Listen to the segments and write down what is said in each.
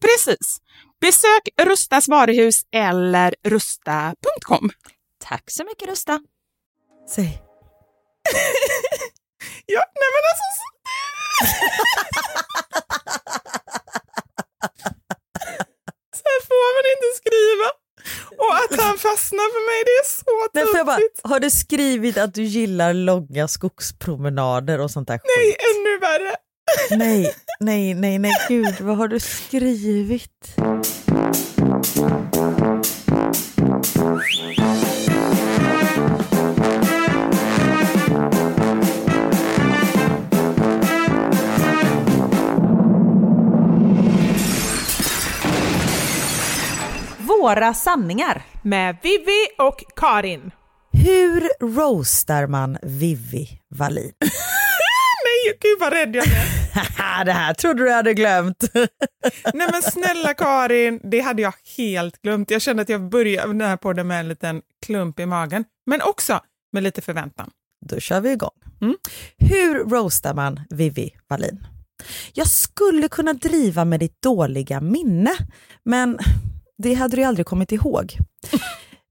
Precis. Besök Rustas varuhus eller rusta.com. Tack så mycket Rusta. Säg. Ja, nej men alltså. Så här får man inte skriva. Och att han fastnar för mig, det är så Nej, tufft. har du skrivit att du gillar långa skogspromenader och sånt där Nej, skit? ännu värre. Nej, nej, nej, nej, gud, vad har du skrivit? Våra sanningar. Med Vivi och Karin. Hur roastar man Vivi Wallin? Gud vad rädd jag är. det här trodde du hade glömt. Nej men snälla Karin, det hade jag helt glömt. Jag kände att jag började den här podden med en liten klump i magen, men också med lite förväntan. Då kör vi igång. Mm. Hur roastar man Vivi Wallin? Jag skulle kunna driva med ditt dåliga minne, men det hade du aldrig kommit ihåg.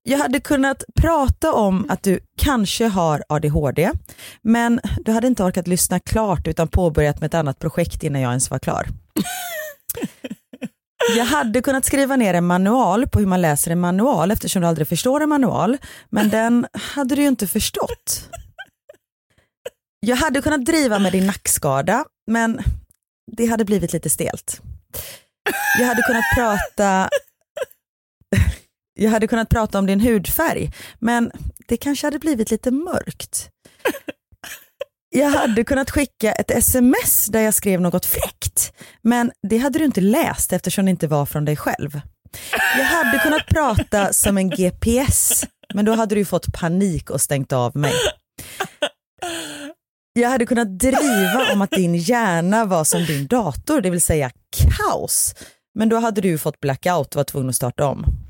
Jag hade kunnat prata om att du kanske har ADHD, men du hade inte orkat lyssna klart utan påbörjat med ett annat projekt innan jag ens var klar. Jag hade kunnat skriva ner en manual på hur man läser en manual eftersom du aldrig förstår en manual, men den hade du ju inte förstått. Jag hade kunnat driva med din nackskada, men det hade blivit lite stelt. Jag hade kunnat prata jag hade kunnat prata om din hudfärg, men det kanske hade blivit lite mörkt. Jag hade kunnat skicka ett sms där jag skrev något fräckt, men det hade du inte läst eftersom det inte var från dig själv. Jag hade kunnat prata som en GPS, men då hade du fått panik och stängt av mig. Jag hade kunnat driva om att din hjärna var som din dator, det vill säga kaos. Men då hade du fått blackout och var tvungen att starta om.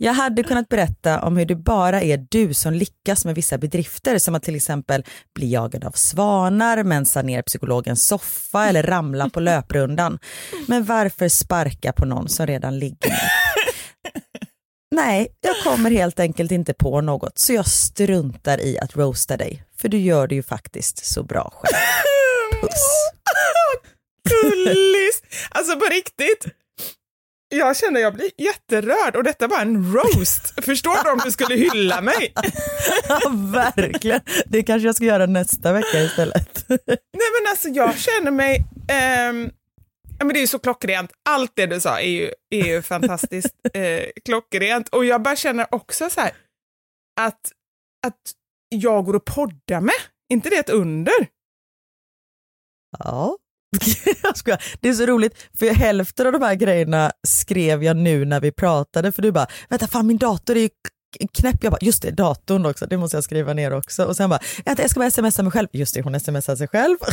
Jag hade kunnat berätta om hur det bara är du som lyckas med vissa bedrifter som att till exempel bli jagad av svanar, mensa ner psykologens soffa eller ramla på löprundan. Men varför sparka på någon som redan ligger ner? Nej, jag kommer helt enkelt inte på något så jag struntar i att roasta dig. För du gör det ju faktiskt så bra själv. Puss. Gullis! Alltså på riktigt. Jag känner jag blir jätterörd och detta var en roast. Förstår du om du skulle hylla mig? Ja, verkligen. Det kanske jag ska göra nästa vecka istället. Nej men alltså jag känner mig, ehm, Ja, men det är ju så klockrent. Allt det du sa är ju, är ju fantastiskt eh, klockrent. Och jag bara känner också så här att, att jag går och poddar med, inte det ett under? Ja. Jag skojar. Det är så roligt, för hälften av de här grejerna skrev jag nu när vi pratade, för du bara, vänta fan min dator är ju knäpp. Jag bara, just det, datorn också, det måste jag skriva ner också. Och sen bara, jag ska bara smsa mig själv. Just det, hon smsar sig själv.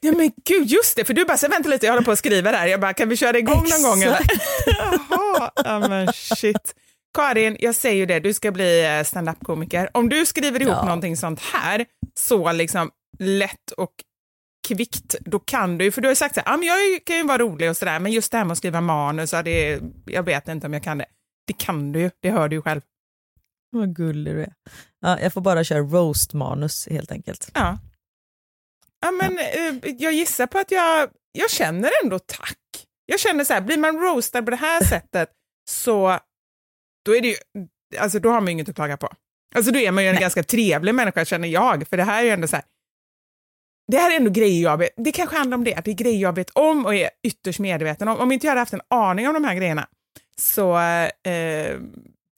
Ja men gud, just det, för du bara, så vänta lite, jag håller på att skriva där. Jag bara, kan vi köra igång någon gång eller? Jaha, ja men shit. Karin, jag säger ju det, du ska bli eh, standup-komiker. Om du skriver ihop ja. någonting sånt här, så liksom lätt och kvickt, då kan du för du har sagt så här, ah, men jag kan ju vara rolig och sådär, men just det här med att skriva manus, det, jag vet inte om jag kan det. Det kan du ju, det hör du ju själv. Vad gullig du är. Ja, jag får bara köra roast-manus helt enkelt. Ja. Ja, men ja. Eh, jag gissar på att jag, jag känner ändå tack. Jag känner så här, blir man roastad på det här sättet så då är det ju, alltså då har man ju inget att klaga på. Alltså då är man ju en Nej. ganska trevlig människa känner jag, för det här är ju ändå så här, det här är ändå grejer jag vet, det kanske handlar om det, att det är grejer jag vet om och är ytterst medveten om. Om inte jag hade haft en aning om de här grejerna så eh,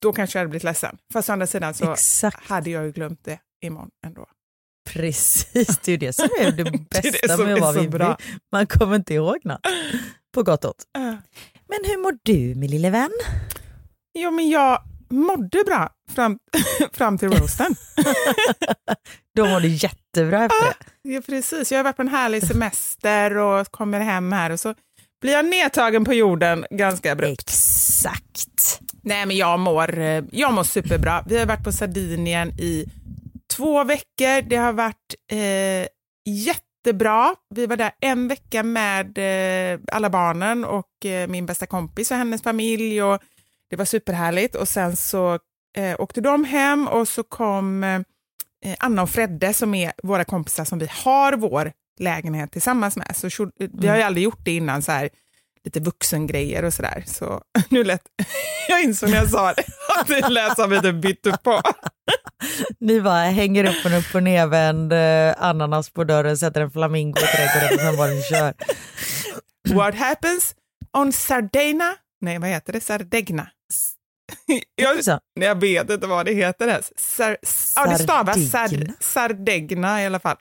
då kanske jag hade blivit ledsen. Fast å andra sidan så Exakt. hade jag ju glömt det imorgon ändå. Precis, det är ju det som är det bästa det är det med att vara Vivi. Man kommer inte ihåg något, på gott och ont. Uh. Men hur mår du min lille vän? Jo, men jag mådde bra fram, fram till roasten. Då mår du jättebra efter det. Ja, precis. Jag har varit på en härlig semester och kommer hem här och så blir jag nedtagen på jorden ganska abrupt. Exakt. Nej, men jag mår, jag mår superbra. Vi har varit på Sardinien i två veckor. Det har varit eh, jättebra. Vi var där en vecka med eh, alla barnen och eh, min bästa kompis och hennes familj. Och det var superhärligt. Och sen så eh, åkte de hem och så kom eh, Anna och Fredde som är våra kompisar som vi har vår lägenhet tillsammans med. Så vi har ju aldrig gjort det innan, så här, lite vuxengrejer och sådär. Så nu lät, jag insåg när jag sa det, att det lät som vi typ bytte på. Ni bara hänger upp en upp och nervänd eh, ananas på dörren, sätter en flamingo i trädgården och sen bara ni kör. What happens on Sardegna? Nej, vad heter det? Sardegna? Jag, jag vet inte vad det heter. Sar, ja, det stavas sard, Sardegna i alla fall.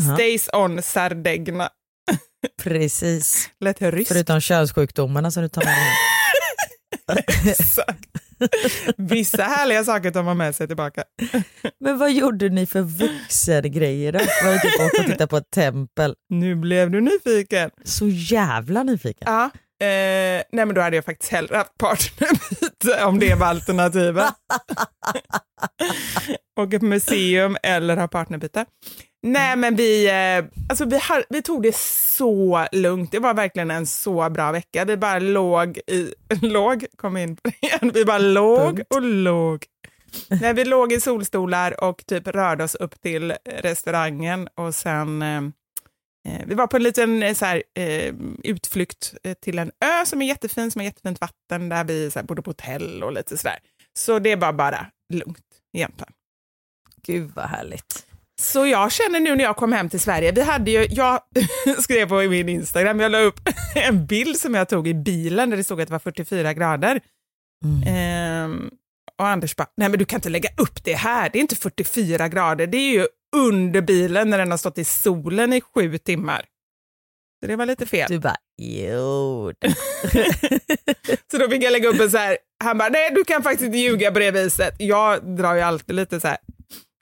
Uh-huh. Stays on Sardegna. Precis. Lät ryskt. Förutom könssjukdomarna som du tar med dig. Exakt. Vissa härliga saker tar man med sig tillbaka. Men vad gjorde ni för vuxengrejer då? Var det typ åka och titta på ett tempel? Nu blev du nyfiken. Så jävla nyfiken. Ja. Eh, nej men då hade jag faktiskt hellre haft partnerbyte om det var alternativet. Åka på museum eller ha partnerbyte. Nej, men vi, eh, alltså vi, har, vi tog det så lugnt. Det var verkligen en så bra vecka. Vi bara låg i... Låg? Kom in på det igen. Vi bara låg och låg. Nej, vi låg i solstolar och typ rörde oss upp till restaurangen och sen eh vi var på en liten eh, så här, eh, utflykt till en ö som är jättefin, som har jättefint vatten, där vi så här, bodde på hotell och lite sådär. Så det var bara lugnt egentligen. Gud vad härligt. Så jag känner nu när jag kom hem till Sverige, vi hade ju, jag skrev på min Instagram, jag la upp en bild som jag tog i bilen där det stod att det var 44 grader. Mm. Ehm, och Anders bara, nej men du kan inte lägga upp det här, det är inte 44 grader, det är ju under bilen när den har stått i solen i sju timmar. Så det var lite fel. Du bara, jo. så då fick jag lägga upp en så här, han bara, nej du kan faktiskt inte ljuga på det viset. Jag drar ju alltid lite så här,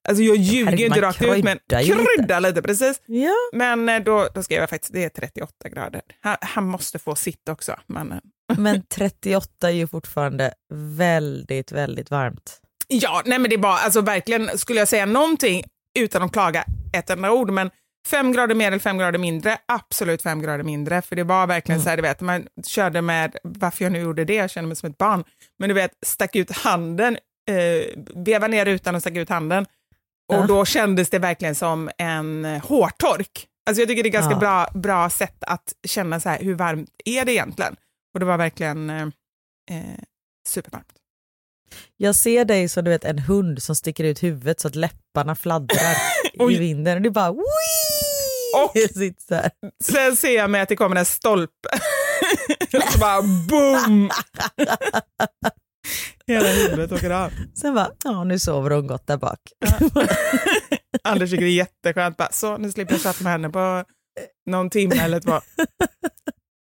Alltså jag ljuger ju inte rakt ut men krydda lite. precis. Ja. Men eh, då, då skrev jag faktiskt det är 38 grader. Han, han måste få sitt också. Mannen. Men 38 är ju fortfarande väldigt, väldigt varmt. Ja, nej men det är bara, alltså verkligen, skulle jag säga någonting utan att klaga ett enda ord, men fem grader mer eller fem grader mindre, absolut fem grader mindre. För det var verkligen mm. så här, du vet, man körde med, varför jag nu gjorde det, jag kände mig som ett barn, men du vet, stack ut handen, eh, veva ner rutan och stack ut handen och då kändes det verkligen som en hårtork. Alltså jag tycker det är ganska ja. bra, bra sätt att känna så här, hur varmt är det egentligen? Och det var verkligen eh, eh supervarmt. Jag ser dig som du vet en hund som sticker ut huvudet så att läpparna fladdrar i vinden och du bara Wii! Och sen ser jag mig att det kommer en stolpe. Och så bara boom! Hela huvudet åker av. Sen bara, ja nu sover hon gott där bak. Anders tycker det är jätteskönt. Bara, så, nu slipper jag chatta med henne på någon timme eller två.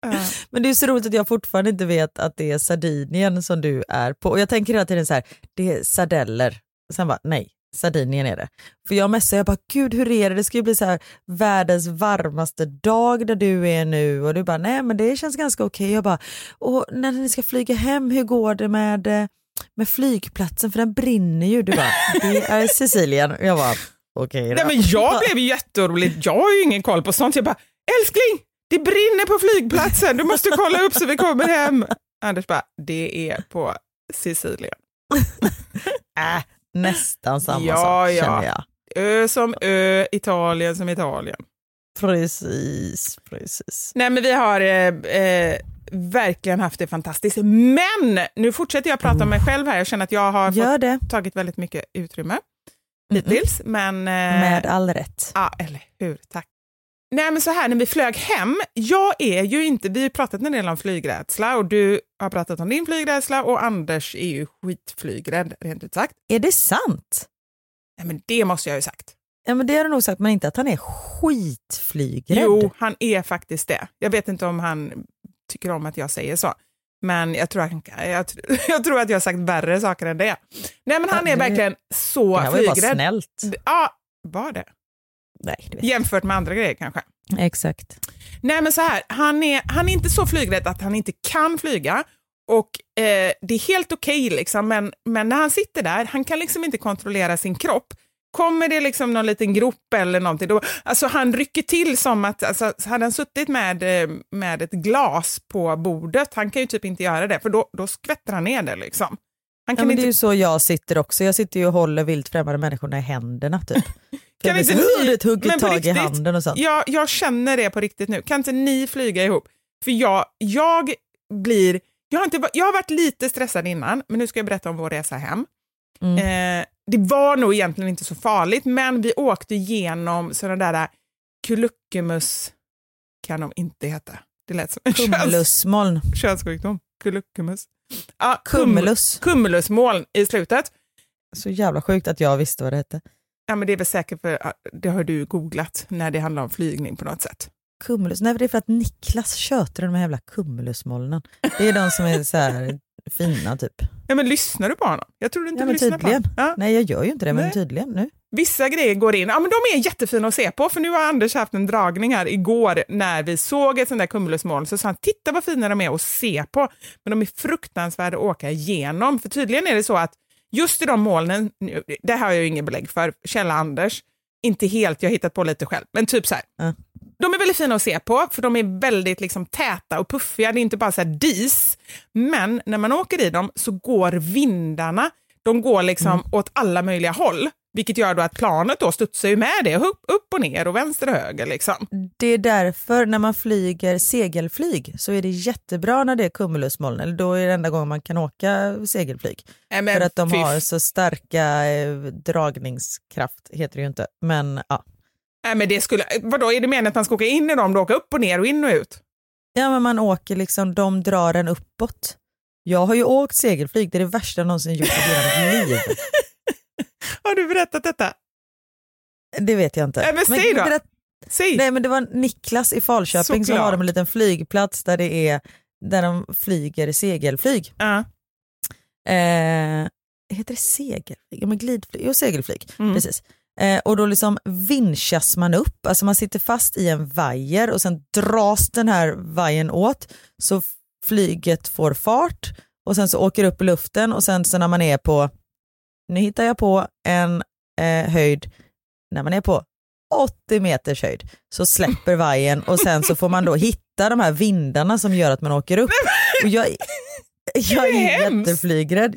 Men det är så roligt att jag fortfarande inte vet att det är Sardinien som du är på. Och jag tänker hela tiden så här, det är sardeller. Sen bara, nej, Sardinien är det. För jag messar, jag bara, gud hur är det? Det ska ju bli så här världens varmaste dag där du är nu. Och du bara, nej men det känns ganska okej. Jag bara, och när ni ska flyga hem, hur går det med, eh, med flygplatsen? För den brinner ju. Du bara, det är Sicilien. Och jag bara, okej då. Nej, men jag blev ju jätteorolig. Jag har ju ingen koll på sånt. Jag bara, älskling, det brinner på flygplatsen. Du måste kolla upp så vi kommer hem. Anders bara, det är på Sicilien. Äh, nästan samma Ja, sak ja. känner jag. Ö som ö, Italien som Italien. Precis, precis. Nej men vi har eh, eh, verkligen haft det fantastiskt. Men nu fortsätter jag prata om mig själv här. Jag känner att jag har fått, tagit väldigt mycket utrymme hittills. Men, eh, med all rätt. Ja, eller hur. Tack. Nej men så här, när vi flög hem, jag är ju inte, vi har pratat en del om flygrädsla och du har pratat om din flygrädsla och Anders är ju skitflygrädd, rent ut sagt. Är det sant? Nej men det måste jag ju sagt. Ja men det har du nog sagt, men inte att han är skitflygrädd. Jo, han är faktiskt det. Jag vet inte om han tycker om att jag säger så. Men jag tror, han, jag, jag tror att jag har sagt värre saker än det. Nej men han är verkligen så det här var ju bara flygrädd. snällt. Ja, var det? Nej. Jämfört med andra grejer kanske. Exakt. Nej men så här, han är, han är inte så flygrädd att han inte kan flyga. Och eh, det är helt okej liksom, men, men när han sitter där, han kan liksom inte kontrollera sin kropp. Kommer det liksom någon liten grop eller någonting, då, alltså han rycker till som att, alltså, hade han suttit med, eh, med ett glas på bordet, han kan ju typ inte göra det, för då, då skvätter han ner det liksom. Han Ja, kan men inte det är ju så jag sitter också. Jag sitter ju och håller vilt främmande människorna i händerna typ. För jag inte ni- vet, hugger men tag i riktigt, handen och sånt. Jag, jag känner det på riktigt nu. Kan inte ni flyga ihop? För jag, jag blir... Jag har, inte, jag har varit lite stressad innan, men nu ska jag berätta om vår resa hem. Mm. Eh, det var nog egentligen inte så farligt, men vi åkte igenom sådana där kulluckemus, kan de inte heta. Det lät som en köns, könssjukdom. Kulluckemus. Ja, Cumulus. Cumulusmoln i slutet. Så jävla sjukt att jag visste vad det hette. Ja, men det är väl säkert för ja, det har du googlat när det handlar om flygning på något sätt. Cumulus. Nej, det är för att Niklas tjötar de här jävla cumulusmolnen. Det är de som är så här fina typ. Ja, men lyssnar du på honom? Jag trodde inte Ja, du lyssnade tydligen. på honom. Ja. Nej, jag gör ju inte det, men Nej. tydligen nu. Vissa grejer går in, ja men de är jättefina att se på, för nu har Anders haft en dragning här igår när vi såg ett sånt där cumulusmoln, så sa han titta vad fina de är att se på, men de är fruktansvärda att åka igenom, för tydligen är det så att just i de molnen, det här har jag ju ingen belägg för, källa Anders, inte helt, jag har hittat på lite själv, men typ så här. Ja. De är väldigt fina att se på, för de är väldigt liksom täta och puffiga, det är inte bara så här dis, men när man åker i dem så går vindarna, de går liksom åt alla möjliga håll. Vilket gör då att planet då studsar ju med det, upp, upp och ner och vänster och höger. Liksom. Det är därför när man flyger segelflyg så är det jättebra när det är cumulusmoln, eller då är det enda gången man kan åka segelflyg. Men för att de fy- har så starka eh, dragningskraft, heter det ju inte. Men ja. Men det skulle, vadå, är det meningen att man ska åka in i dem, då åka upp och ner och in och ut? ja, men man åker liksom, de drar en uppåt. Jag har ju åkt segelflyg, det är det värsta jag någonsin gjort i hela mitt liv. Har du berättat detta? Det vet jag inte. Nej, men säg då. berätt- Säg! Nej men det var Niklas i Falköping så Såklart. har de en liten flygplats där det är där de flyger segelflyg. Ja. Eh, heter det segelflyg? Ja men glidflyg, jo segelflyg, Mm. precis. Eh, och då liksom vinschas man upp, alltså man sitter fast i en vajer och sen dras den här vajern åt så flyget får fart och sen så åker upp i luften och sen så när man är på, nu hittar jag på en eh, höjd, när man är på 80 meters höjd så släpper vajern och sen så får man då hitta de här vindarna som gör att man åker upp. Och jag, jag är jätteflygrädd,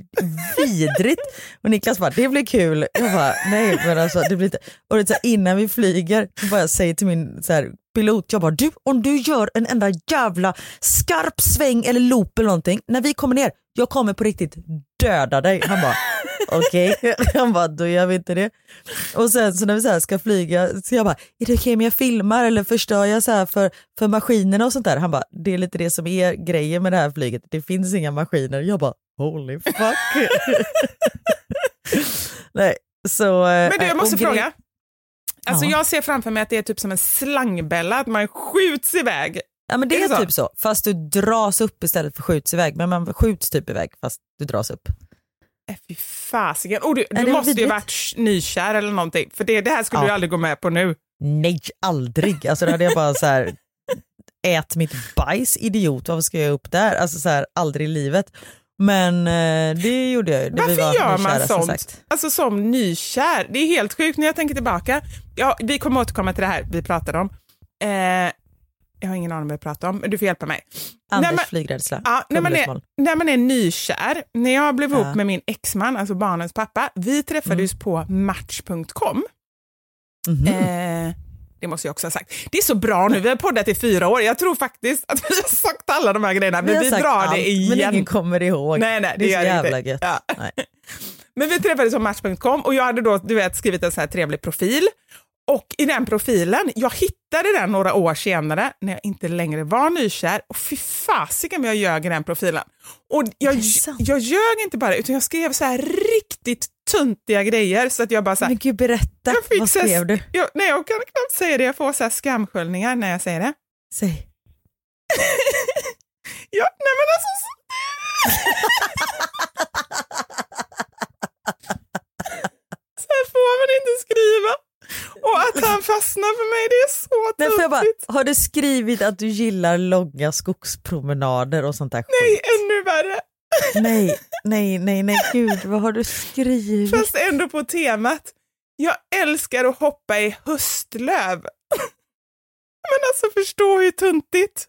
vidrigt. Och Niklas bara, det blir kul. Jag bara, nej men alltså det blir inte. Och det så här, innan vi flyger, så bara jag säger till min så här, pilot, jag bara, du om du gör en enda jävla skarp sväng eller loop eller någonting, när vi kommer ner, jag kommer på riktigt döda dig. Han bara, okej. Han bara, då gör vi inte det. Och sen så när vi så här ska flyga, så jag bara, är det okej om jag filmar eller förstör jag så för, för maskinerna och sånt där? Han bara, det är lite det som är grejen med det här flyget, det finns inga maskiner. Jag bara, holy fuck. Nej, så... Men du, jag måste och grej- fråga. Alltså Ja. jag ser framför mig att det är typ som en slangbella, att man skjuts iväg. Ja men det Är är, det så? typ så, fast du dras upp istället för skjuts iväg. Men man skjuts typ iväg fast du dras upp. Äh, fy fasiken. Och du, du måste ju vidrigt? varit sh- nykär eller någonting, för det, det här skulle Ja. du aldrig gå med på nu. Nej, aldrig. Alltså då hade jag bara så här, ät mitt bajs idiot, varför ska jag upp där? Alltså så här, aldrig i livet. Men eh, det gjorde jag ju. Varför var gör man som sånt? sagt. Alltså som nykär. Det är helt sjukt när jag tänker tillbaka. Ja, vi kommer återkomma till det här vi pratade om. Eh, jag har ingen aning vad vi pratar om, men du får hjälpa mig. Anders När man- flygrädsla. Ja, när, man är, när man är nykär, när jag blev ihop Ja. med min exman, alltså barnens pappa, vi träffades på Match.com. Mhm. Eh, det måste jag också ha sagt. Det är så bra nu, vi har poddat i fyra år. Jag tror faktiskt att vi har sagt alla de här grejerna, men vi, sagt drar allt, det igen. Men ingen kommer ihåg. Nej, nej, det det är så det inte. jävla gött. Ja. Men vi träffades på Match.com och jag hade då du vet, skrivit en så här trevlig profil. Och i den profilen, jag hittade den några år senare när jag inte längre var nykär. Och fy fasiken vad jag ljög i den profilen. Och jag, jag ljög inte bara utan jag skrev så här riktigt töntiga grejer så att jag bara så här, Men gud berätta, jag fick vad så här- skrev du? Jag, nej, jag kan knappt säga det, jag får så här skamsköljningar när jag säger det. Säg. Ja, nej men alltså... så- så här får man inte skriva. Och att han fastnar för mig, det är så Nej, jag bara, har du skrivit att du gillar långa skogspromenader och sånt där Nej, skit? ännu värre. Nej, nej, nej, nej, gud vad har du skrivit? Fast ändå på temat. Jag älskar att hoppa i höstlöv. Men alltså förstå hur tuntigt.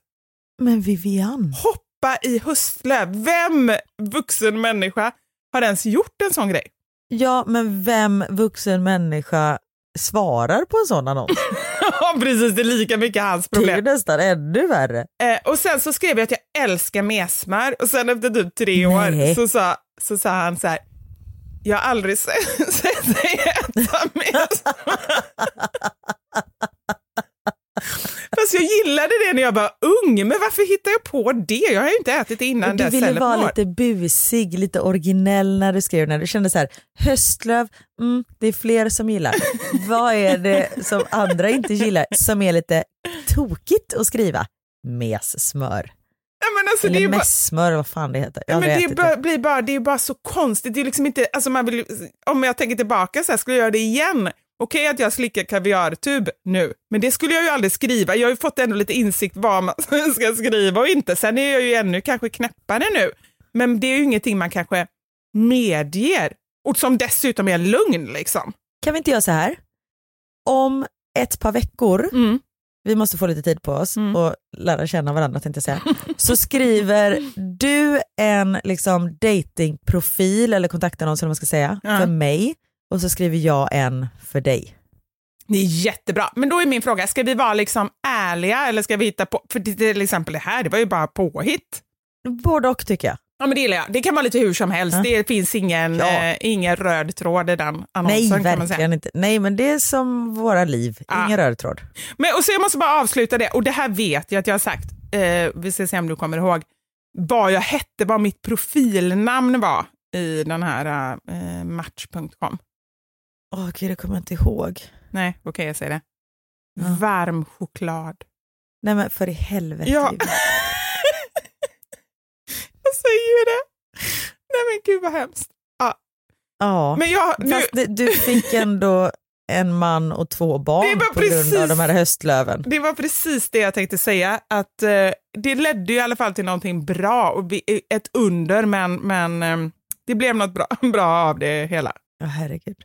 Men Vivian, Hoppa i höstlöv. Vem vuxen människa har ens gjort en sån grej? ja men vem vuxen människa svarar på en sån annons? Ja, precis. Det är lika mycket hans Det är problem. nästan ännu värre. Eh, och sen så skrev jag att jag älskar mesmör och sen efter typ tre år Nej. så sa, så sa han så här, jag har aldrig sett, sett dig äta mesmör. Fast jag gillade det när jag var ung, men varför hittade jag på det? Jag har ju inte ätit det innan du ville vara år. lite busig, lite originell när du skrev när du kände så här, höstlöv, mm, det är fler som gillar. Vad är det som andra inte gillar som är lite tokigt att skriva? Messmör. Ja, men alltså, det är Eller mässmör, vad fan det heter. Ja, men det, ätit bara, blir bara, det är bara så konstigt. Det är liksom inte, alltså man vill, om jag tänker tillbaka så här, skulle jag göra det igen? Okej att jag slickar kaviartub nu, men det skulle jag ju aldrig skriva. Jag har ju fått ändå lite insikt vad man ska skriva och inte. Sen är jag ju ännu kanske knäppare nu, men det är ju ingenting man kanske medger. Och som dessutom är lugn liksom. Kan vi inte göra så här? Om ett par veckor, Mm. vi måste få lite tid på oss Mm. och lära känna varandra tänkte jag säga, så skriver du en liksom datingprofil eller kontaktannons eller vad man ska säga Ja. för mig och så skriver jag en för dig. Det är jättebra. Men då är min fråga, ska vi vara liksom ärliga eller ska vi hitta på, för till exempel det här, det var ju bara påhitt. Både och tycker jag. Ja men det gillar jag. Det kan vara lite hur som helst. Ja. Det finns ingen, Ja. eh, ingen röd tråd i den Nej, annonsen kan man säga. verkligen inte. Nej, men det är som våra liv, Ja. ingen röd tråd. Men, och så jag måste bara avsluta det, och det här vet jag att jag har sagt, eh, vi ska se om du kommer ihåg, vad jag hette, vad mitt profilnamn var i den här eh, match.com. Åh gud, det kommer jag inte ihåg. Nej, okej jag säger det. Ja. Varm choklad. Nej men för i helvete. Ja. Jag säger ju det. Nej men gud vad hemskt. Ja. Ja, Men jag, nu, fast det, du fick ändå en man och två barn på grund precis- av de här höstlöven. Det var precis det jag tänkte säga, att eh, det ledde ju i alla fall till någonting bra, och ett under, men, men eh, det blev något bra, bra av det hela. Ja, herregud.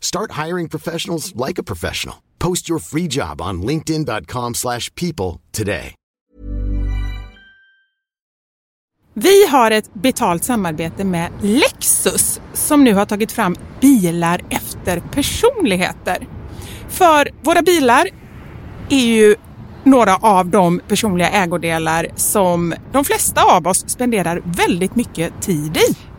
Start hiring professionals like a professional. Post your free job on linkedin.com/people slash people today. Vi har ett betalt samarbete med Lexus som nu har tagit fram bilar efter personligheter. För våra bilar är ju några av de personliga ägodelar som de flesta av oss spenderar väldigt mycket tid i.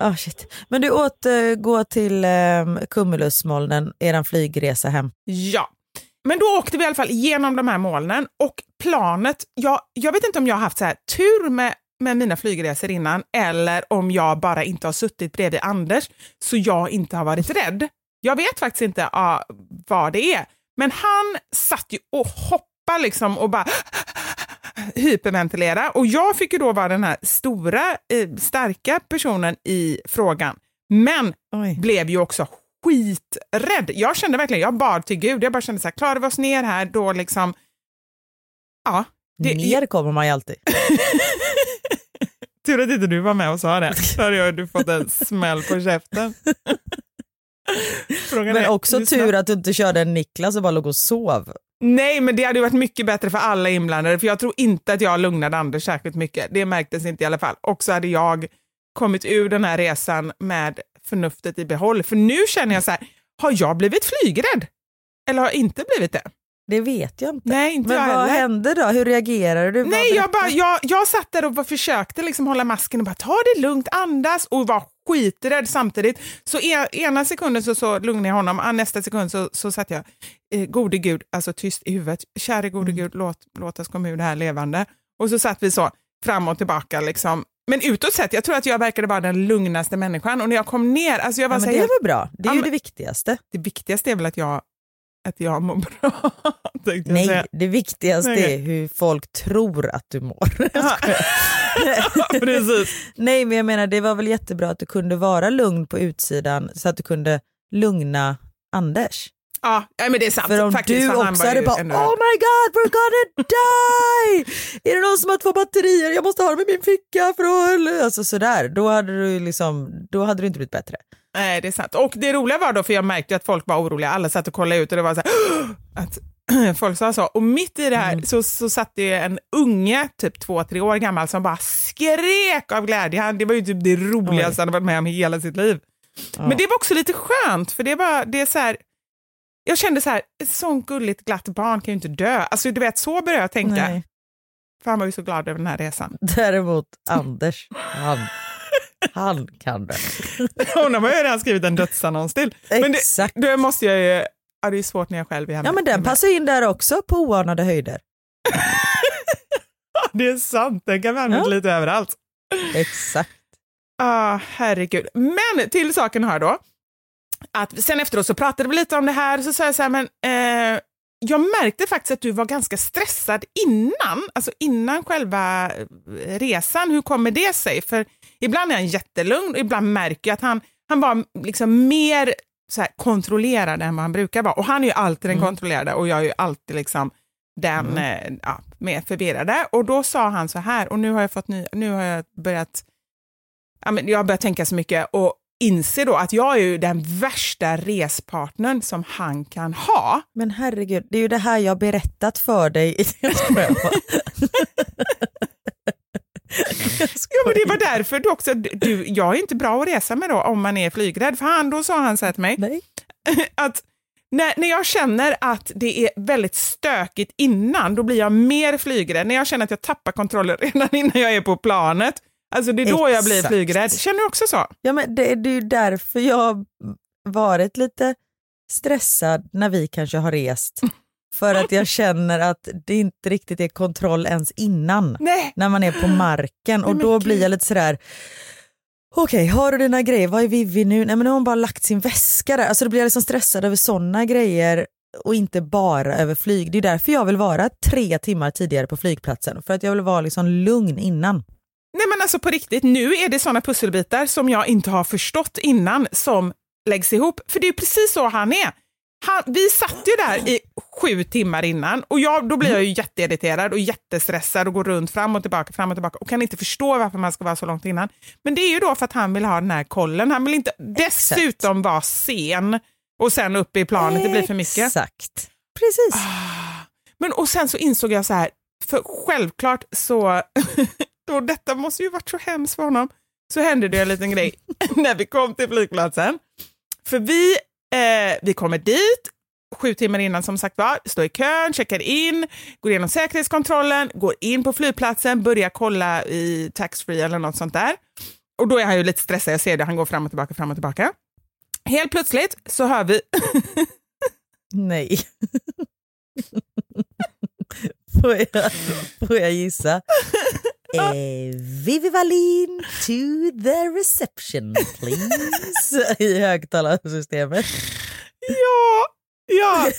Oh, shit. Men du återgår eh, till eh, Cumulusmolnen, eran flygresa hem. Ja, men då åkte vi i alla fall genom de här molnen och planet, jag, jag vet inte om jag har haft så här tur med, med mina flygresor innan eller om jag bara inte har suttit bredvid Anders så jag inte har varit rädd. Jag vet faktiskt inte ah, vad det är, men han satt ju och hoppade liksom och bara hyperventilera och jag fick ju då vara den här stora, eh, starka personen i frågan. Men Oj. blev ju också skiträdd. Jag kände verkligen, jag bad till Gud, jag bara kände så här, klarar vi oss ner här då liksom, ja. Det, Ner kommer man ju alltid. Tur att inte du var med och sa det, då hade jag du fått en smäll på käften. Frågan Men är, också lyssna. tur att du inte körde en Niklas och bara låg och sov. Nej, men det hade ju varit mycket bättre för alla inblandade, för jag tror inte att jag lugnade Anders särskilt mycket. Det märktes inte i alla fall. Och så hade jag kommit ur den här resan med förnuftet i behåll. För nu känner jag så här, har jag blivit flygrädd? Eller har jag inte blivit det? Det vet jag inte. Nej, inte Men vad heller. hände då? Hur reagerade du? Nej, jag, bara, jag, jag satt där och försökte liksom hålla masken och bara ta det lugnt, andas och var skiträdd samtidigt. Så e, ena sekunden så, så lugnade jag honom, nästa sekund så, så satt jag, eh, gode gud, alltså tyst i huvudet, käre gode Mm. gud, låt, låt oss komma ur det här levande. Och så satt vi så fram och tillbaka liksom. Men utåt sett, jag tror att jag verkade vara den lugnaste människan och när jag kom ner, alltså jag var Ja, så men här det är väl bra? Det är ju det viktigaste. det viktigaste är väl att jag, att jag mår bra. Nej, säga. det viktigaste Nej. är hur folk tror att du mår. Ja. Precis. Nej, men jag menar det var väl jättebra att du kunde vara lugn på utsidan så att du kunde lugna Anders. Ja, men det är sant. För om faktiskt, du för också hade bara ändå- oh my god we're gonna die! är det någon som har två batterier? Jag måste ha dem i min ficka för att... Alltså sådär, då hade du liksom, då hade du inte blivit bättre. Nej, det är sant. Och det roliga var då, för jag märkte att folk var oroliga, alla satt och kollade ut och det var så här, att folk sa så. Och mitt i det här Mm. så, så satt det en unge, typ två, tre år gammal, som bara skrek av glädje. Han, det var ju typ det roligaste han varit med om i hela sitt liv. Ja. Men det var också lite skönt, för det var, det är så här, jag kände så här, ett sånt gulligt glatt barn kan ju inte dö. Alltså du vet, så började jag tänka. Nej. För han var ju så glad över den här resan. Däremot Anders, han, han kan det. Honom har jag redan skrivit en dödsannons till. Men det, Exakt. det måste jag ju, ja det är svårt när jag själv är hemma. Ja men den passar in där också på oanade höjder. Det är sant, den kan vi använda Ja. lite överallt. Exakt. Ah, herregud. Men till saken hör då, att sen efteråt så pratade vi lite om det här, så sa jag så här, men eh, jag märkte faktiskt att du var ganska stressad innan, alltså innan själva eh, resan. Hur kommer det sig? För ibland är han jättelugn ibland märker jag att han, han var liksom mer så här, kontrollerad än vad han brukar vara. Och han är ju alltid den kontrollerade och jag är ju alltid liksom den eh, ja, mer förvirrade. Och då sa han så här, och nu har jag fått ny, nu har jag börjat ja, men jag har börjat tänka så mycket och inser då att jag är ju den värsta respartnern som han kan ha. Men herregud, det är ju det här jag berättat för dig. Ja, men det var därför du också, du, jag är inte bra att resa med då om man är flygrädd. För han, då sa han så här till mig, Nej. att när, när jag känner att det är väldigt stökigt innan, då blir jag mer flygrädd. När jag känner att jag tappar kontrollen redan innan jag är på planet, alltså det är då jag blir Exakt. flygrädd. Känner du också så? Ja, men det, det är ju därför jag har varit lite stressad när vi kanske har rest. För att jag känner att det inte riktigt är kontroll ens innan. Nej. När man är på marken och då blir jag lite sådär Okej, har du dina grejer? Vad är Vivi nu? Nej men nu har hon bara lagt sin väska där. Alltså då blir jag liksom stressad över sådana grejer och inte bara över flyg. Det är därför jag vill vara tre timmar tidigare på flygplatsen. För att jag vill vara liksom lugn innan. Nej men alltså på riktigt, nu är det såna pusselbitar som jag inte har förstått innan som läggs ihop. För det är precis så han är. Han, vi satt ju där i sju timmar innan och jag, då blir jag ju jätteirriterad och jättestressad och går runt fram och tillbaka, fram och tillbaka och kan inte förstå varför man ska vara så långt innan. Men det är ju då för att han vill ha den här kollen. Han vill inte dessutom vara sen och sen upp i planet, det blir för mycket. Ah. Exakt. Precis. Men och sen så insåg jag så här, för självklart så, och detta måste ju varit så hemskt för honom, så hände det en liten grej när vi kom till flygplatsen. För vi, eh, vi kommer dit, sju timmar innan som sagt var, står i kön, checkar in, går igenom säkerhetskontrollen, går in på flygplatsen, börjar kolla i taxfree eller något sånt där. Och då är han ju lite stressad, jag ser det, han går fram och tillbaka, fram och tillbaka. Helt plötsligt så hör vi Nej. får, jag, får jag gissa? Eh, Vivi Wallin to the reception please. I högtalarsystemet. Ja, ja.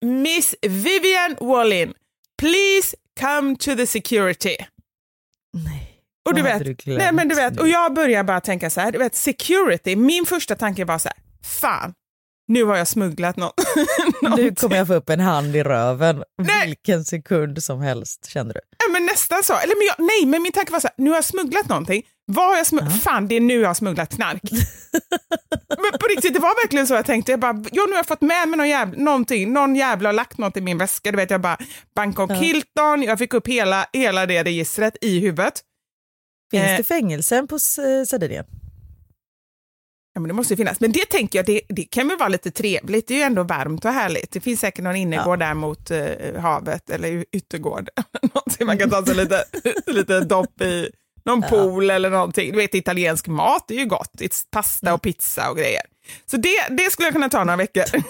Miss Vivian Wallin, please come to the security. Nej. Och du vet, du nej men du vet, och jag börjar bara tänka så här, du vet security, min första tanke var så här, fan, nu har jag smugglat något. Nu kommer jag få upp en hand i röven Nej. vilken sekund som helst känner du. Ja, men nästan så. Eller, men jag, nej, men min tanke var så här, nu har jag smugglat någonting. Vad har jag smugglat? Fan, det är nu jag har smugglat knark. men på riktigt, det var verkligen så jag tänkte. Jag bara, jo, nu har jag fått med mig någon jävla, någonting. Någon jävla har lagt något i min väska. Du vet, jag bara, Bangkok Hilton, jag fick upp hela, hela det registret i huvudet. Finns Eh. det fängelsen på Sardinien? Ja, men det måste ju finnas. Men det tänker jag, det, det kan väl vara lite trevligt. Det är ju ändå varmt och härligt. Det finns säkert någon innergård där mot eh, havet eller yttergård. någonting man kan ta sig lite, lite dopp i. Någon pool eller någonting. Du vet, italiensk mat det är ju gott. Är pasta och pizza och grejer. Så det, det skulle jag kunna ta några veckor.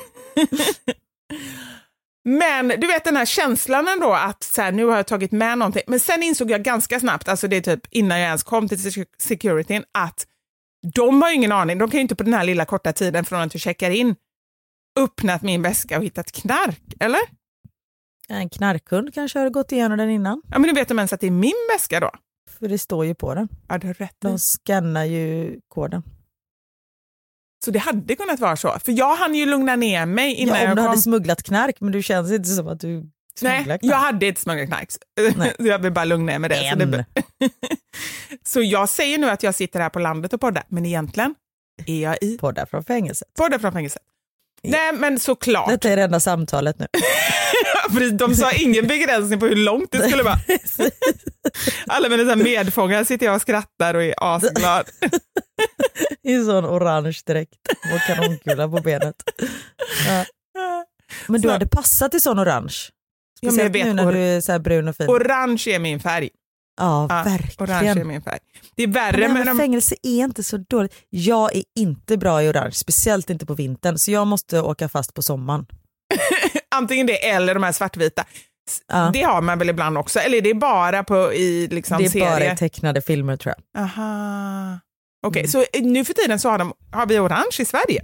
Men du vet den här känslan ändå att så här, nu har jag tagit med någonting. Men sen insåg jag ganska snabbt, alltså det är typ innan jag ens kom till sec- securityn, att de har ju ingen aning. De kan ju inte på den här lilla korta tiden från att du checkar in öppnat min väska och hittat knark, eller? En knarkhund kanske har gått igenom den innan. Ja, men nu vet de ens att det är min väska då. För det står ju på den. Ja, du har rätt. De scannar ju koden. Så det hade kunnat vara så. För jag hann ju lugna ner mig innan Ja, om jag du kom. hade smugglat knark men du känns inte som att du Nej, jag hade inte smugglat knark. Jag vill bara lugna ner med det. Så, det. så jag säger nu att jag sitter här på landet och poddar, men egentligen är jag i Poddar från fängelset. poddar från fängelset. Nej, men såklart. Detta är det enda samtalet nu. De sa ingen begränsning på hur långt det skulle vara. Alla mina medfångar sitter jag och skrattar och är asglad. I sån orange dräkt och kanonkula på benet. Ja. Men du hade passat i sån orange. Ja, men jag Speciellt vet, nu när du är så brun och fin. Orange är min färg. ja, Ja, verkligen. Orange är min färg. Det är Men värre här med med de... fängelse är inte så dåligt. Jag är inte bra i orange, speciellt inte på vintern, så jag måste åka fast på sommaren. Antingen det eller de här svartvita. Ja. Det har man väl ibland också? Eller är det bara på i liksom det är serier? bara i tecknade filmer tror jag. Aha. Okej, Mm. så nu för tiden så har, de, har vi orange i Sverige?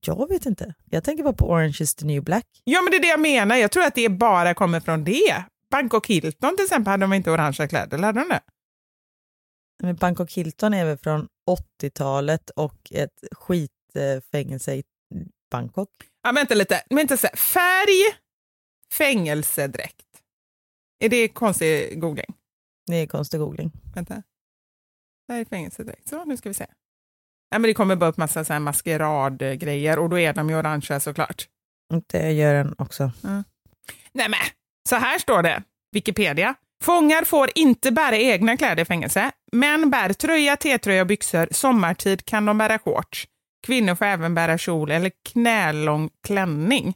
Jag vet inte. Jag tänker bara på Orange is the new black. Ja, men det är det jag menar. Jag tror att det bara kommer från det. Bangkok Hilton till exempel hade de inte orangea kläder, eller hade de det? Men Bangkok Hilton är väl från 80-talet och ett skitfängelse i Bangkok. Ja, vänta lite. Vänta, så här. Färg, fängelsedräkt. Är det konstig googling? Det är konstig googling. Vänta. Färg, fängelsedräkt. Så, nu ska vi se. Ja, men det kommer bara upp massa så här maskeradgrejer och då är de ju orangea såklart. Det gör den också. Nej men, så här står det, Wikipedia. Fångar får inte bära egna kläder i fängelse. Män bär tröja, T-tröja och byxor. Sommartid kan de bära shorts. Kvinnor får även bära kjol eller knälång klänning.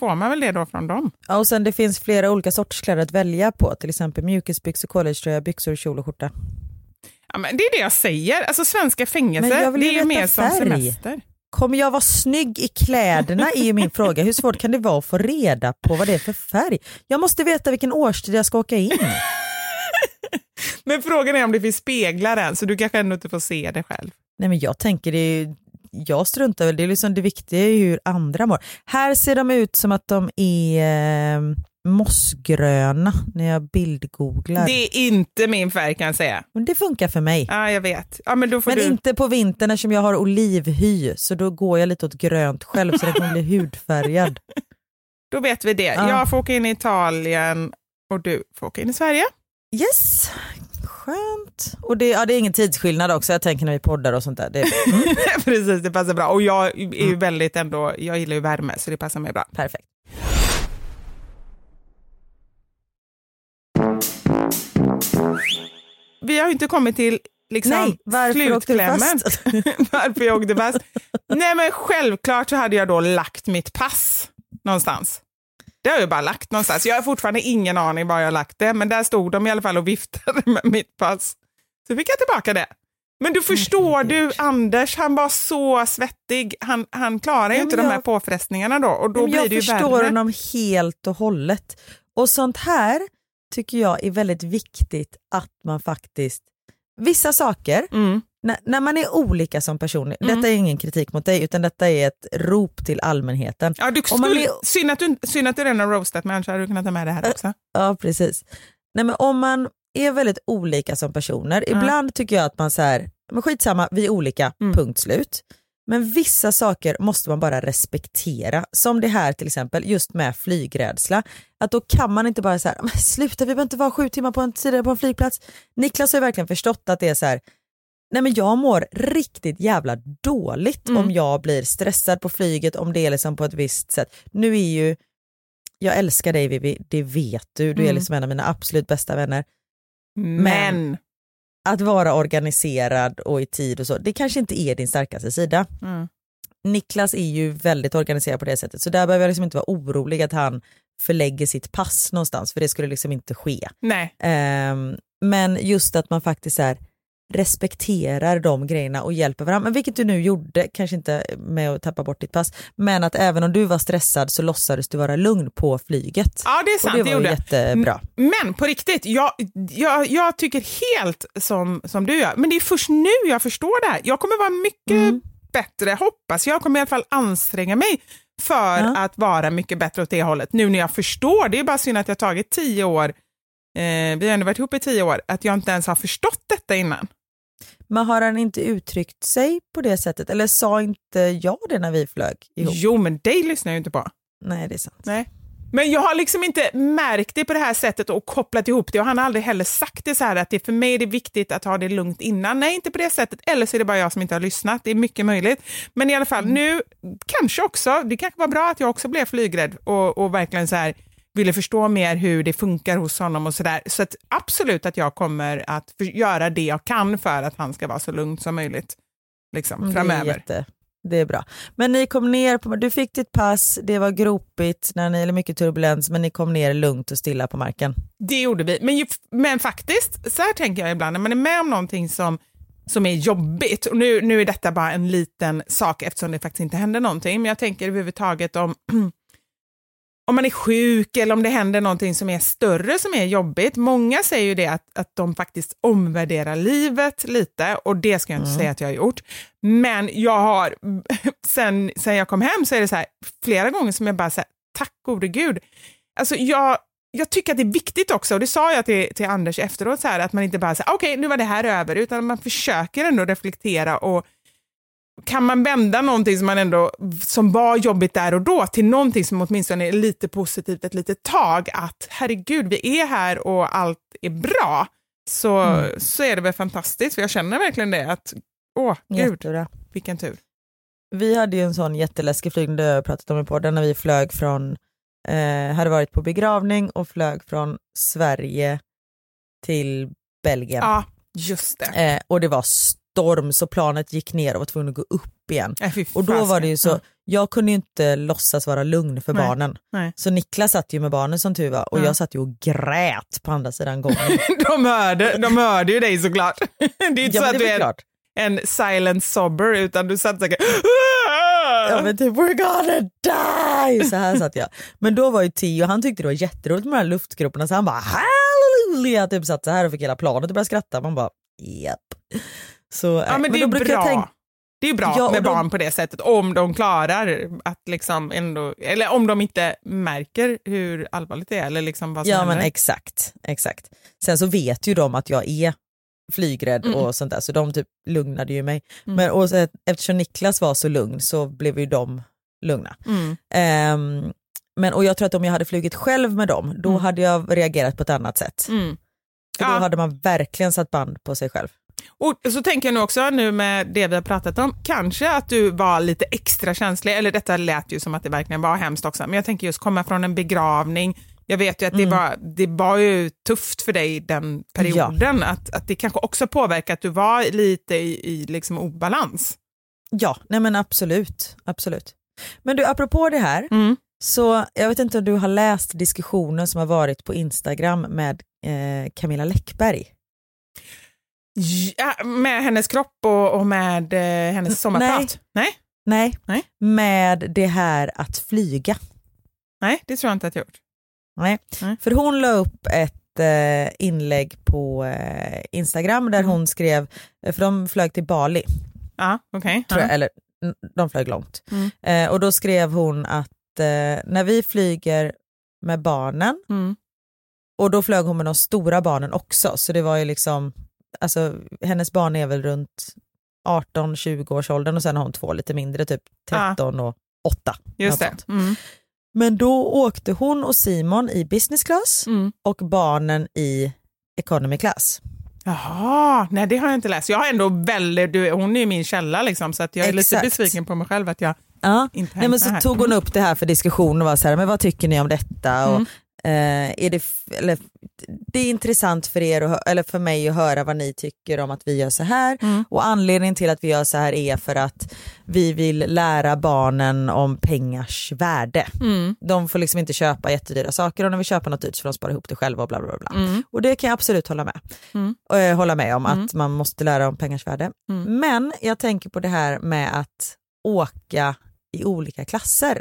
Får man väl det då från dem? Ja, och sen det finns flera olika sorters kläder att välja på, till exempel mjukisbyxor, collegetröja, byxor, kjol och skjorta. Ja, men det är det jag säger. Alltså svenska fängelser, det är mer som semester. Kommer jag vara snygg i kläderna är ju min fråga. Hur svårt kan det vara att få reda på vad det är för färg? Jag måste veta vilken årstid jag ska åka in. Men frågan är om det finns speglar än, så du kanske ändå inte får se det själv. Nej men jag tänker det är jag struntar väl, det är liksom det viktiga är hur andra mår. Här ser de ut som att de är eh, mossgröna när jag bildgooglar. Det är inte min färg kan jag säga. Men det funkar för mig. Ja, jag vet. Ja, men då får Men du... inte på vintern eftersom jag har olivhy så då går jag lite åt grönt själv så det kommer bli hudfärgad. Då vet vi det. Ja. Jag får åka in i Italien och du får åka in i Sverige. Yes, skönt. Och det, ja, det är ingen tidsskillnad också, jag tänker när vi poddar och sånt där. Det, mm, Precis, det passar bra. Och jag är ju väldigt ändå, jag gillar ju värme så det passar mig bra. perfekt. Vi har inte kommit till liksom Nej, varför slutklämmen. varför jag åkte fast? Nej men självklart så hade jag då lagt mitt pass någonstans. Det har jag bara lagt någonstans. Jag har fortfarande ingen aning var jag har lagt det, men där stod de i alla fall och viftade med mitt pass. Så fick jag tillbaka det. Men du förstår du, Anders, han var så svettig. Han, han klarar ju inte men de här jag- påfrestningarna då och då blir jag det ju förstår värre. honom helt och hållet. Och sånt här tycker jag är väldigt viktigt att man faktiskt, vissa saker, Mm. när, när man är olika som person, Mm. detta är ingen kritik mot dig utan detta är ett rop till allmänheten. Ja, du Om man skulle, är- synd, att du, synd att du redan har roastat mig, annars hade du kunnat ta med det här också. Ja, precis. Nej, men om man är väldigt olika som personer, Mm. ibland tycker jag att man så här, men skitsamma, vi är olika, Mm. punkt slut. Men vissa saker måste man bara respektera, som det här till exempel, just med flygrädsla. Att då kan man inte bara säga, men sluta vi behöver inte vara sju timmar på en tid på en flygplats. Niklas har ju verkligen förstått att det är så här, nej men jag mår riktigt jävla dåligt Mm. om jag blir stressad på flyget, om det är liksom på ett visst sätt. Nu är ju, jag älskar dig Vivi, det vet du, du är Mm. liksom en av mina absolut bästa vänner. Men, Att vara organiserad och i tid och så, det kanske inte är din starkaste sida. Mm. Niklas är ju väldigt organiserad på det sättet så där behöver jag liksom inte vara orolig att han förlägger sitt pass någonstans för det skulle liksom inte ske. nej. Ehm, men just att man faktiskt är respekterar de grejerna och hjälper varandra. Men vilket du nu gjorde, kanske inte med att tappa bort ditt pass, men att även om du var stressad så låtsades du vara lugn på flyget. Ja, det är sant. och det det var jag. jättebra. Men på riktigt, jag, jag, jag tycker helt som, som du gör. Men det är först nu jag förstår det här. Jag kommer vara mycket Mm. bättre, hoppas jag. kommer i alla fall anstränga mig för Ja. att vara mycket bättre åt det hållet. Nu när jag förstår, det är bara synd att det har tagit tio år, eh, vi har ändå varit ihop i tio år, att jag inte ens har förstått detta innan. Men har han inte uttryckt sig på det sättet? Eller sa inte jag det när vi flög ihop? Jo, men dig lyssnar jag ju inte på. Nej, det är sant. Nej. Men jag har liksom inte märkt det på det här sättet och kopplat ihop det och han har aldrig heller sagt det så här att det för mig är det viktigt att ha det lugnt innan. Nej, inte på det sättet. Eller så är det bara jag som inte har lyssnat. Det är mycket möjligt. Men i alla fall nu, kanske också, det kanske var bra att jag också blev flygrädd och, och verkligen så här ville förstå mer hur det funkar hos honom och sådär. Så att absolut att jag kommer att göra det jag kan för att han ska vara så lugn som möjligt liksom, Mm, Det är, framöver. jätte, det är bra. Men ni kom ner, på, du fick ditt pass, det var gropigt, när ni, eller mycket turbulens, men ni kom ner lugnt och stilla på marken. Det gjorde vi. Men, ju, men faktiskt, så här tänker jag ibland, när man är med om någonting som, som är jobbigt, och nu, nu är detta bara en liten sak eftersom det faktiskt inte händer någonting, men jag tänker överhuvudtaget om om man är sjuk eller om det händer någonting som är större som är jobbigt. Många säger ju det att, att de faktiskt omvärderar livet lite och det ska jag inte säga att jag har gjort. Men jag har, sen, sen jag kom hem så är det så här, flera gånger som jag bara säger tack gode gud. Alltså jag, jag tycker att det är viktigt också, och det sa jag till, till Anders efteråt, så här, att man inte bara säger okej nu var det här över, utan man försöker ändå reflektera och kan man vända någonting som, man ändå, som var jobbigt där och då till någonting som åtminstone är lite positivt ett litet tag, att herregud vi är här och allt är bra, så, så är det väl fantastiskt, för jag känner verkligen det att åh gud Jättebra. vilken tur. Vi hade ju en sån jätteläskig flygning, det har jag pratat om i podden, när vi flög från, eh, hade varit på begravning och flög från Sverige till Belgien. Ja, just det. Eh, och det var storm så planet gick ner och var tvungen att gå upp igen. Äh, Och då var det ju så, jag kunde ju inte låtsas vara lugn för Nej. barnen. Nej. Så Niklas satt ju med barnen som tur var och Ja. jag satt ju och grät på andra sidan gången. De hörde, de hörde ju dig såklart. Det är inte Ja, så att du är klart. en silent sobber utan du satt säkert Ja men typ we're gonna die! Så här satt jag. Men då var ju Theo, han tyckte det var jätteroligt med de här luftgroparna så han bara halleluja typ satt så här och fick hela planet att börja skratta. Man bara japp. Så, Ja, eh, men det är bra. tänka- Det är bra Ja, med då- barn på det sättet om de klarar att liksom ändå, eller om de inte märker hur allvarligt det är eller liksom vad som Ja händer. men exakt, exakt. Sen så vet ju de att jag är flygrädd Mm. och sånt där så de typ lugnade ju mig. Mm. Men och så, eftersom Niklas var så lugn så blev ju de lugna. Mm. Ehm, men, och jag tror att om jag hade flugit själv med dem då Mm. hade jag reagerat på ett annat sätt. Mm. För då Ja. hade man verkligen satt band på sig själv. Och så tänker jag nu också nu med det vi har pratat om, kanske att du var lite extra känslig, eller detta lät ju som att det verkligen var hemskt också, men jag tänker just komma från en begravning, jag vet ju att det, Mm. var, det var ju tufft för dig den perioden, att, att det kanske också påverkar att du var lite i, i liksom obalans. Ja, nej men absolut, absolut. Men du apropå det här, Mm. så jag vet inte om du har läst diskussionen som har varit på Instagram med eh, Camilla Läckberg. Ja, med hennes kropp och, och med eh, hennes sommarprat? Nej. Nej, Nej. med det här att flyga. Nej, det tror jag inte att jag gjort. Nej. Nej. För hon la upp ett eh, inlägg på eh, Instagram där Mm. hon skrev, för de flög till Bali, Ja, okej. tror Ja. eller de flög långt. Mm. Eh, och då skrev hon att eh, när vi flyger med barnen, Mm. och då flög hon med de stora barnen också, så det var ju liksom, alltså hennes barn är väl runt 18-20 års åldern och sen har hon två lite mindre, typ 13 och 8. Just det. Mm. Men då åkte hon och Simon i business class Mm. och barnen i economy class. Jaha, nej det har jag inte läst. Jag har ändå väldigt, du, hon är ju min källa liksom, så att jag är Exakt. lite besviken på mig själv att jag Ja. Nej, men så här. tog hon upp det här för diskussion och var så här, men vad tycker ni om detta? Och, Mm. Eh, är det, eller, det är intressant för er, hö- eller för mig att höra vad ni tycker om att vi gör så här. Mm. Och anledningen till att vi gör så här är för att vi vill lära barnen om pengars värde. Mm. De får liksom inte köpa jättedyra saker och när vi köper något dyrt så får de spara ihop det själva och bla bla bla. Mm. Och det kan jag absolut hålla med. Mm. Och, eh, hålla med om Mm. att man måste lära om pengars värde. Mm. Men jag tänker på det här med att åka i olika klasser.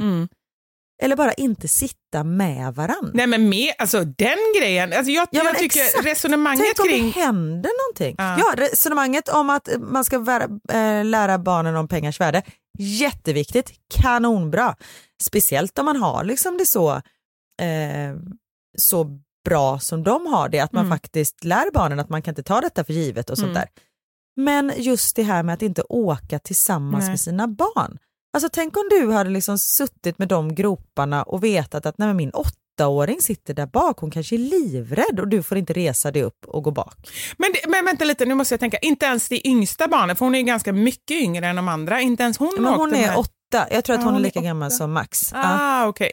Eller bara inte sitta med varann. Nej men med, alltså den grejen, alltså jag, Ja, jag tycker exakt. resonemanget Tänk om kring... det händer någonting. Ja. Ja. resonemanget om att man ska vära, eh, lära barnen om pengars värde, jätteviktigt, kanonbra. Speciellt om man har liksom det så, eh, så bra som de har det, att man Mm. faktiskt lär barnen att man kan inte ta detta för givet och sånt Mm. där. Men just det här med att inte åka tillsammans Nej. med sina barn. Alltså tänk om du hade liksom suttit med de groparna och vetat att nej, min åttaåring sitter där bak, hon kanske är livrädd och du får inte resa dig upp och gå bak. Men, det, men vänta lite, nu måste jag tänka, inte ens det yngsta barnet, för hon är ju ganska mycket yngre än de andra, inte ens hon Men hon är åtta, jag tror att Ja, hon är hon är lika gammal åtta. som Max. Ja. Ah, okej.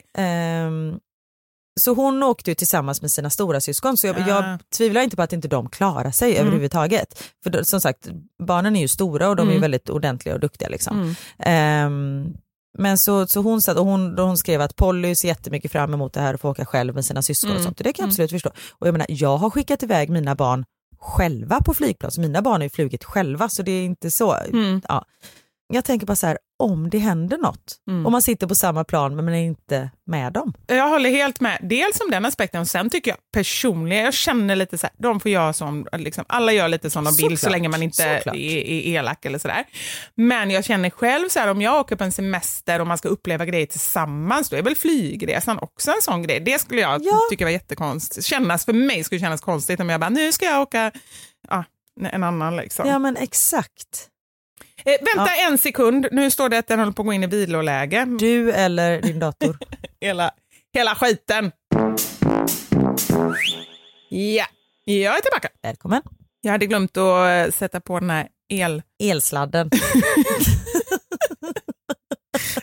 Så hon åkte ju tillsammans med sina stora syskon så jag, Ah. jag tvivlar inte på att inte de klarar sig Mm. överhuvudtaget. För då, som sagt, barnen är ju stora och de är Mm. väldigt ordentliga och duktiga. Liksom. Mm. Ehm, men så, så hon, satt, och hon, hon skrev att Polly ser jättemycket fram emot det här och få åka själv med sina syskon Mm. och sånt. Och det kan jag Mm. absolut förstå. Och jag menar, jag har skickat iväg mina barn själva på flygplan, så mina barn har ju flugit själva så det är inte så. Mm. Ja. Jag tänker bara så här, om det händer något, Mm. om man sitter på samma plan men man är inte med dem. Jag håller helt med. Dels om den aspekten, och sen tycker jag personligen, jag känner lite så här, de får göra som, liksom, alla gör lite som de vill så länge man inte är, är elak eller sådär. Men jag känner själv så här, om jag åker på en semester och man ska uppleva grejer tillsammans, då är väl flygresan också en sån grej. Det skulle jag Ja. tycka var jättekonstigt. Kännas, för mig skulle kännas konstigt om jag bara, nu ska jag åka ja, en annan liksom. Ja men exakt. Eh, vänta en sekund, nu står det att den håller på att gå in i viloläge. Du eller din dator. hela, hela skiten. Ja, jag är tillbaka. Välkommen. Jag hade glömt att eh, sätta på den här el... Elsladden.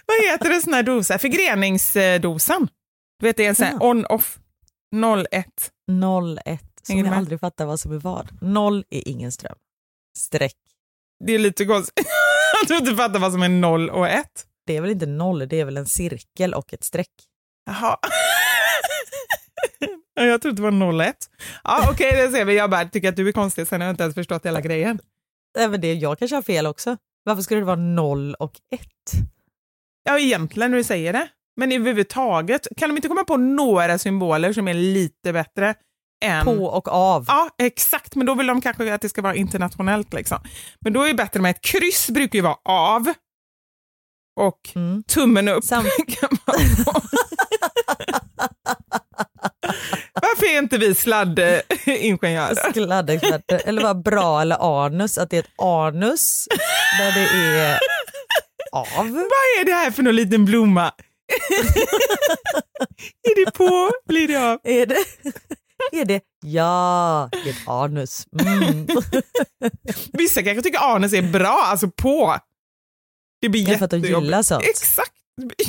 Vad heter det sån här dosa? Förgreningsdosan. Du vet det är en sån här Ja. on-off 01. 01. Som jag aldrig fattar vad som är vad. Noll är ingen ström. Streck. Det är lite konstigt att du inte fattar vad som är 0 och 1. Det är väl inte noll, det är väl en cirkel och ett streck. Jaha. jag trodde det var 01. Ja, Okej, okay, det ser vi. Jag bara tycker att du är konstig, sen har jag inte ens förstått hela grejen. Även det, jag kanske har fel också. Varför skulle det vara 0 och 1? Ja, egentligen när du säger det. Men överhuvudtaget, kan de inte komma på några symboler som är lite bättre än... På och av. Ja, exakt. Men då vill de kanske att det ska vara internationellt. Liksom. Men då är det bättre med ett kryss, brukar ju vara av. Och mm. tummen upp Sam kan. Varför är inte vi sladdingenjörer? Sladdexperter. Eller vad bra eller anus, att det är ett anus där det är av. Vad är det här för någon liten blomma? är det på? Blir det av? Är det? Är det? Ja, det är ett anus. Mm. Vissa kanske tycker anus är bra, alltså på. Det blir är för att de gillar sånt. Exakt,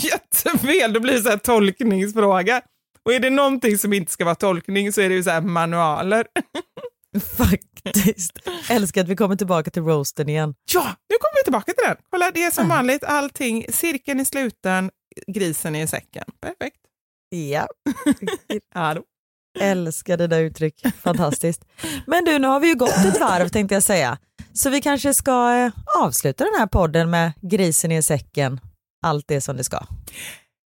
jättefel. Då blir det så här tolkningsfråga. Och är det någonting som inte ska vara tolkning så är det ju så här manualer. Faktiskt. Älskar att vi kommer tillbaka till roasten igen. Ja, nu kommer vi tillbaka till den. Kolla, det är som vanligt. Allting, cirkeln i sluten, grisen i säcken. Perfekt. Ja. ja Älskar det där uttryck. Fantastiskt. Men du, nu har vi ju gått ett varv tänkte jag säga. Så vi kanske ska eh, avsluta den här podden med grisen i säcken. Allt det som det ska.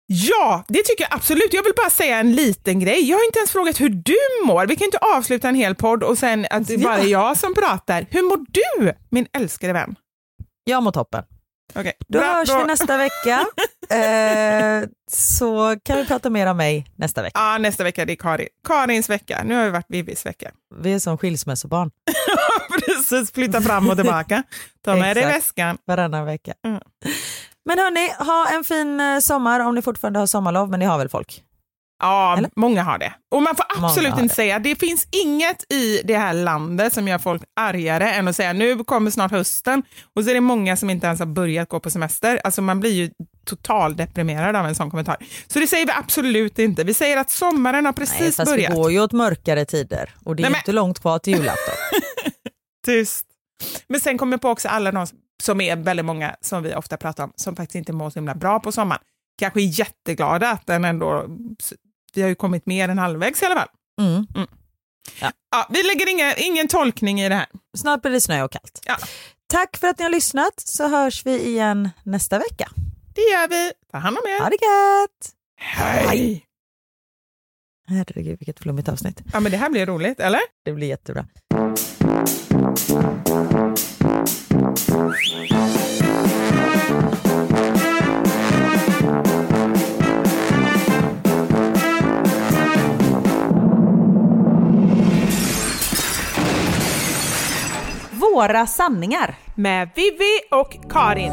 Ja, det tycker jag absolut. Jag vill bara säga en liten grej. Jag har inte ens frågat hur du mår. Vi kan inte avsluta en hel podd och sen att det bara är jag som pratar. Hur mår du, min älskade vän? Jag mår toppen. Okay. Då Bra, hörs vi nästa vecka. eh, så kan vi prata mer om mig nästa vecka. Ja, nästa vecka det är Karin. Karins vecka. Nu har vi varit Vivis vecka. Vi är som skilsmässobarn. Precis, flytta fram och tillbaka. Ta med dig väskan. Varannan vecka. Mm. Men hörni, ha en fin eh, sommar om ni fortfarande har sommarlov, men ni har väl folk? Ja, Eller? många har det. Och man får absolut inte det. säga, det finns inget i det här landet som gör folk argare än att säga nu kommer snart hösten och så är det många som inte ens har börjat gå på semester. Alltså man blir ju totaldeprimerad av en sån kommentar. Så det säger vi absolut inte. Vi säger att sommaren har precis Nej, fast börjat. det går ju åt mörkare tider och det är Nej, men... inte långt kvar till julafton. Tyst. Men sen kommer jag på också alla de som är väldigt många som vi ofta pratar om, som faktiskt inte mår så himla bra på sommaren. Kanske är jätteglada att den ändå, vi har ju kommit mer än halvvägs i alla fall. Mm. Mm. Ja. ja. vi lägger inga, ingen tolkning i det här. Snart blir det snö och kallt. Ja. Tack för att ni har lyssnat så hörs vi igen nästa vecka. Det gör vi. Ta hand om er. Ha det gött. Hej. Herregud vilket flummigt avsnitt. Ja men det här blir roligt, eller? Det blir jättebra. Våra sanningar med Vivi och Karin.